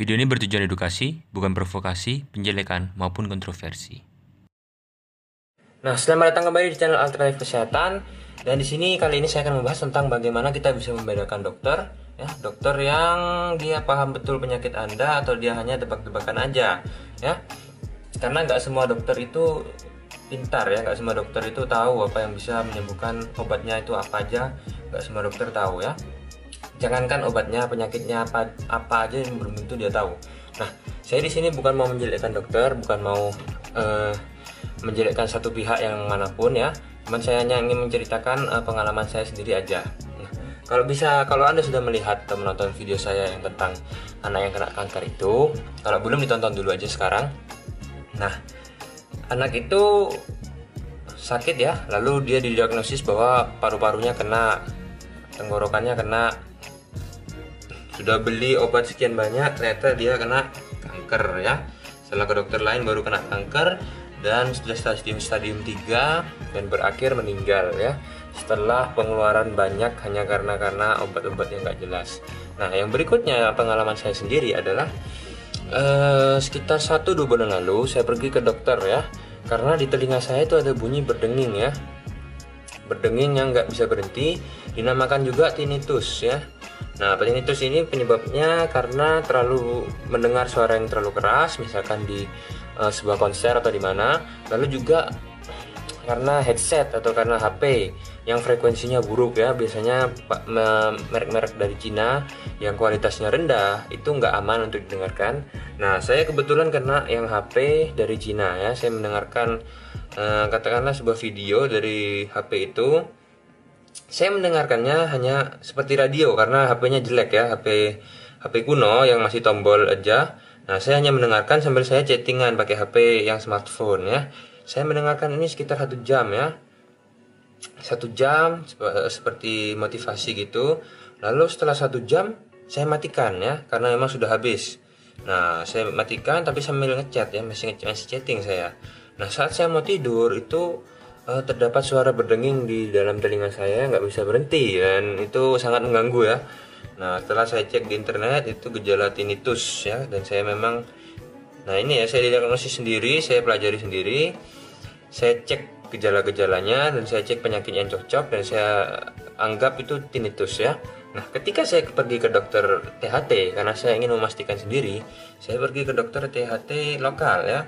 Video ini bertujuan edukasi, bukan provokasi, penjelekan, maupun kontroversi. Nah, selamat datang kembali di channel Alternatif Kesehatan. Dan di sini kali ini saya akan membahas tentang bagaimana kita bisa membedakan dokter, ya, dokter yang dia paham betul penyakit Anda atau dia hanya tebak-tebakan aja, ya. Karena nggak semua dokter itu pintar ya, nggak semua dokter itu tahu apa yang bisa menyembuhkan obatnya itu apa aja, nggak semua dokter tahu ya jangankan obatnya penyakitnya apa apa aja yang belum tentu dia tahu. Nah saya di sini bukan mau menjelekkan dokter bukan mau uh, menjelekkan satu pihak yang mana pun ya. Cuman saya hanya ingin menceritakan uh, pengalaman saya sendiri aja. Nah, kalau bisa kalau anda sudah melihat atau menonton video saya yang tentang anak yang kena kanker itu kalau belum ditonton dulu aja sekarang. Nah anak itu sakit ya. Lalu dia didiagnosis bahwa paru-parunya kena tenggorokannya kena sudah beli obat sekian banyak ternyata dia kena kanker ya. Setelah ke dokter lain baru kena kanker. Dan sudah stadium stadium 3 dan berakhir meninggal ya. Setelah pengeluaran banyak hanya karena karena obat-obat yang gak jelas. Nah yang berikutnya pengalaman saya sendiri adalah uh, sekitar satu dua bulan lalu saya pergi ke dokter ya. Karena di telinga saya itu ada bunyi berdenging ya. Berdenging yang nggak bisa berhenti dinamakan juga tinnitus ya Nah, tinnitus ini penyebabnya karena terlalu mendengar suara yang terlalu keras, misalkan di uh, sebuah konser atau di mana. Lalu juga karena headset atau karena HP yang frekuensinya buruk ya, biasanya merek-merek dari Cina yang kualitasnya rendah itu nggak aman untuk didengarkan. Nah, saya kebetulan kena yang HP dari Cina ya, saya mendengarkan uh, katakanlah sebuah video dari HP itu saya mendengarkannya hanya seperti radio karena HP-nya jelek ya, HP HP kuno yang masih tombol aja. Nah, saya hanya mendengarkan sambil saya chattingan pakai HP yang smartphone ya. Saya mendengarkan ini sekitar satu jam ya. Satu jam seperti motivasi gitu. Lalu setelah satu jam saya matikan ya karena memang sudah habis. Nah, saya matikan tapi sambil ngechat ya, masih, masih chatting saya. Nah, saat saya mau tidur itu uh, terdapat suara berdenging di dalam telinga saya nggak bisa berhenti dan itu sangat mengganggu ya. Nah setelah saya cek di internet itu gejala tinnitus ya dan saya memang nah ini ya saya diagnosis sendiri, saya pelajari sendiri, saya cek gejala-gejalanya dan saya cek penyakit yang cocok dan saya anggap itu tinnitus ya. Nah, ketika saya pergi ke dokter THT karena saya ingin memastikan sendiri, saya pergi ke dokter THT lokal ya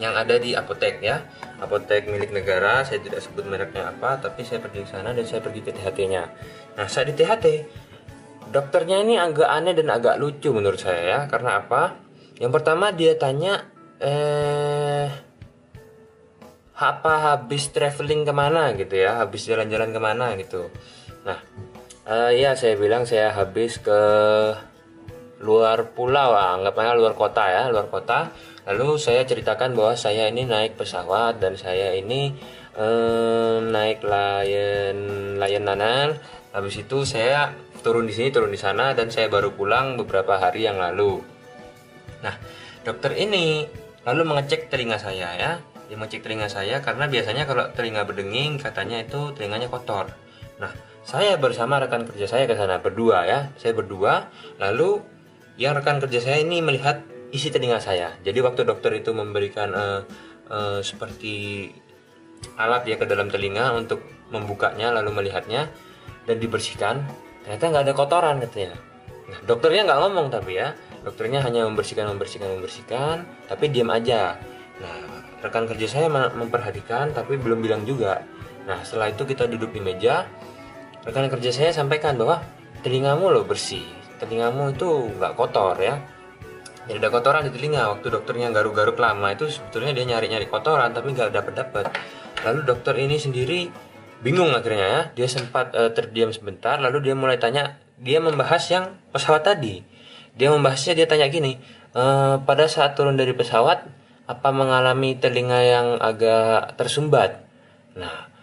yang ada di apotek ya. Apotek milik negara saya tidak sebut mereknya apa tapi saya pergi ke sana dan saya pergi ke THT nya nah saat di THT dokternya ini agak aneh dan agak lucu menurut saya ya. Karena apa? Yang pertama dia tanya eh apa habis traveling ke mana gitu ya? Habis jalan-jalan ke mana gitu. Nah uh, ya saya bilang saya habis ke luar pulau anggapnya luar kota ya, luar kota. Lalu saya ceritakan bahwa saya ini naik pesawat dan saya ini eh, naik Lion Nanan. Habis itu saya turun di sini, turun di sana dan saya baru pulang beberapa hari yang lalu. Nah, dokter ini lalu mengecek telinga saya ya. Dia mengecek telinga saya karena biasanya kalau telinga berdenging katanya itu telinganya kotor. Nah, saya bersama rekan kerja saya ke sana berdua ya. Saya berdua lalu yang rekan kerja saya ini melihat isi telinga saya. Jadi waktu dokter itu memberikan uh, uh, seperti alat ya ke dalam telinga untuk membukanya lalu melihatnya dan dibersihkan, ternyata nggak ada kotoran katanya. Nah, dokternya nggak ngomong tapi ya, dokternya hanya membersihkan, membersihkan, membersihkan, tapi diam aja. Nah, rekan kerja saya memperhatikan tapi belum bilang juga. Nah, setelah itu kita duduk di meja, rekan kerja saya sampaikan bahwa telingamu loh bersih, telingamu itu nggak kotor ya jadi ada kotoran di telinga. Waktu dokternya garuk-garuk lama itu sebetulnya dia nyari-nyari kotoran tapi nggak dapat dapat lalu dokter ini sendiri bingung akhirnya ya. Dia sempat uh, terdiam sebentar lalu dia mulai tanya dia membahas yang pesawat tadi. Dia membahasnya dia tanya gini e, pada saat turun dari pesawat apa mengalami telinga yang agak tersumbat? Nah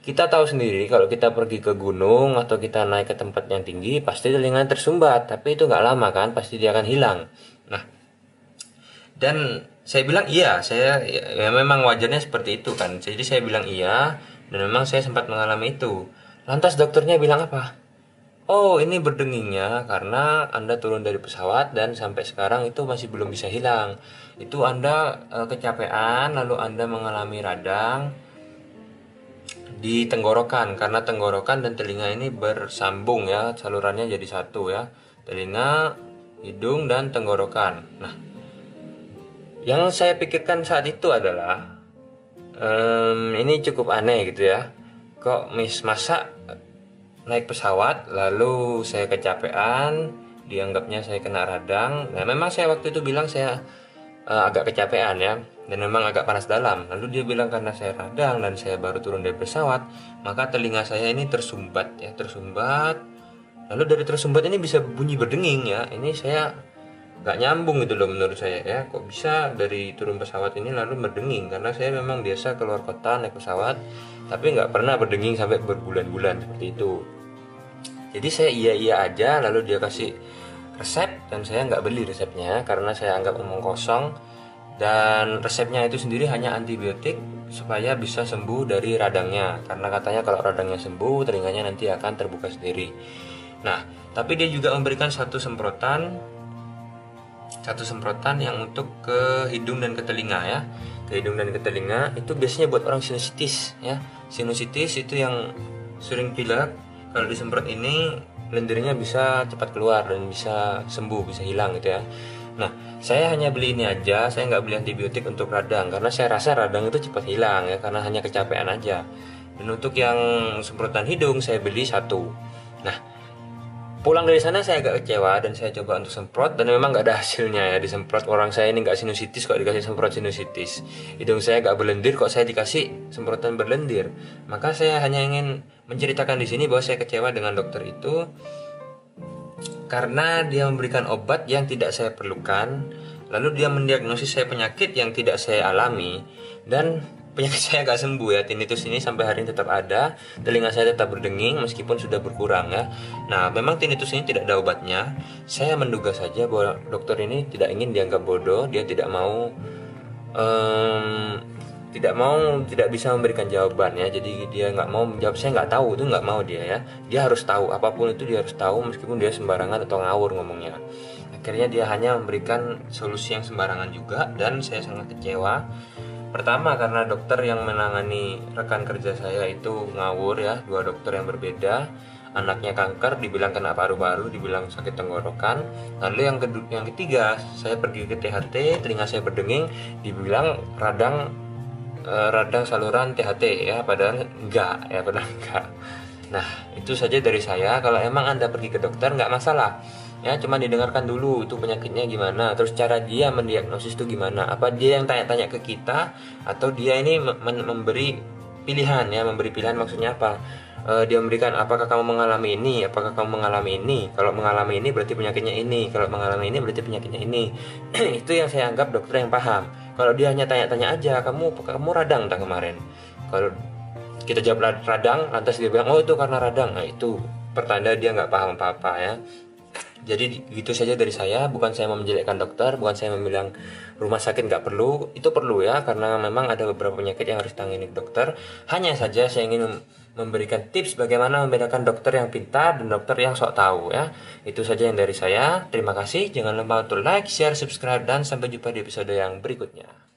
kita tahu sendiri kalau kita pergi ke gunung atau kita naik ke tempat yang tinggi pasti telinga tersumbat. Tapi itu nggak lama kan pasti dia akan hilang nah dan saya bilang iya saya ya, memang wajarnya seperti itu kan. Jadi saya bilang iya dan memang saya sempat mengalami itu. Lantas dokternya bilang apa? Oh ini berdengingnya karena anda turun dari pesawat dan sampai sekarang itu masih belum bisa hilang. Itu anda e, kecapean lalu anda mengalami radang di tenggorokan. Karena tenggorokan dan telinga ini bersambung ya salurannya jadi satu ya. Telinga hidung dan tenggorokan. Nah yang saya pikirkan saat itu adalah um, ini cukup aneh gitu ya. Kok mis masa naik pesawat lalu saya kecapean dianggapnya saya kena radang. Nah memang saya waktu itu bilang saya uh, agak kecapean ya dan memang agak panas dalam. Lalu dia bilang karena saya radang dan saya baru turun dari pesawat maka telinga saya ini tersumbat ya tersumbat lalu dari tersumbat ini bisa bunyi berdenging ya. Ini saya nggak nyambung gitu loh menurut saya ya. Kok bisa dari turun pesawat ini lalu berdenging? Karena saya memang biasa keluar kota naik pesawat tapi nggak pernah berdenging sampai berbulan-bulan seperti itu. Jadi saya iya iya aja lalu dia kasih resep dan saya nggak beli resepnya karena saya anggap omong kosong. Dan resepnya itu sendiri hanya antibiotik supaya bisa sembuh dari radangnya. Karena katanya kalau radangnya sembuh telinganya nanti akan terbuka sendiri nah tapi dia juga memberikan satu semprotan satu semprotan yang untuk ke hidung dan ke telinga ya. Ke hidung dan ke telinga itu biasanya buat orang sinusitis ya. Sinusitis itu yang sering pilek kalau disemprot ini lendirnya bisa cepat keluar dan bisa sembuh bisa hilang gitu ya. Nah saya hanya beli ini aja saya nggak beli antibiotik untuk radang karena saya rasa radang itu cepat hilang ya karena hanya kecapean aja. Dan untuk yang semprotan hidung saya beli satu. Nah pulang dari sana saya agak kecewa dan saya coba untuk semprot dan memang nggak ada hasilnya ya disemprot. Orang saya ini nggak sinusitis kok dikasih semprot sinusitis. Hidung saya nggak berlendir kok saya dikasih semprotan berlendir. Maka saya hanya ingin menceritakan di sini bahwa saya kecewa dengan dokter itu karena dia memberikan obat yang tidak saya perlukan. Lalu dia mendiagnosis saya penyakit yang tidak saya alami dan penyakit saya agak sembuh ya. Tinnitus ini sampai hari ini tetap ada. Telinga saya tetap berdenging meskipun sudah berkurang ya. Nah memang tinnitus ini tidak ada obatnya. Saya menduga saja bahwa dokter ini tidak ingin dianggap bodoh. Dia tidak mau um, tidak mau tidak bisa memberikan jawaban ya. Jadi dia nggak mau menjawab. Saya nggak tahu itu nggak mau dia ya. Dia harus tahu apa pun itu dia harus tahu meskipun dia sembarangan atau ngawur ngomongnya. Akhirnya dia hanya memberikan solusi yang sembarangan juga dan saya sangat kecewa Pertama karena dokter yang menangani rekan kerja saya itu ngawur ya, dua dokter yang berbeda. Anaknya kanker, dibilang kena paru-paru, dibilang sakit tenggorokan. Lalu yang kedua, yang ketiga, saya pergi ke THT, telinga saya berdenging, dibilang radang eh, radang saluran THT ya, padahal enggak ya, padahal enggak. Nah, itu saja dari saya. Kalau emang Anda pergi ke dokter nggak masalah ya cuma didengarkan dulu itu penyakitnya gimana. Terus cara dia mendiagnosis itu gimana. Apa dia yang tanya-tanya ke kita atau dia ini memberi pilihan ya memberi pilihan maksudnya apa? E, dia memberikan apakah kamu mengalami ini? Apakah kamu mengalami ini? Kalau mengalami ini berarti penyakitnya ini. Kalau mengalami ini berarti penyakitnya ini. Itu yang saya anggap dokter yang paham. Kalau dia hanya tanya-tanya aja kamu kamu radang tak kemarin? Kalau kita jawab radang lantas dia bilang oh itu karena radang. Nah itu pertanda dia nggak paham apa-apa ya jadi gitu saja dari saya. Bukan saya mau menjelekkan dokter bukan saya membilang rumah sakit nggak perlu. Itu perlu ya karena memang ada beberapa penyakit yang harus tangani dokter. Hanya saja saya ingin memberikan tips bagaimana membedakan dokter yang pintar dan dokter yang sok tahu ya. Itu saja yang dari saya. Terima kasih. Jangan lupa untuk like share subscribe dan sampai jumpa di episode yang berikutnya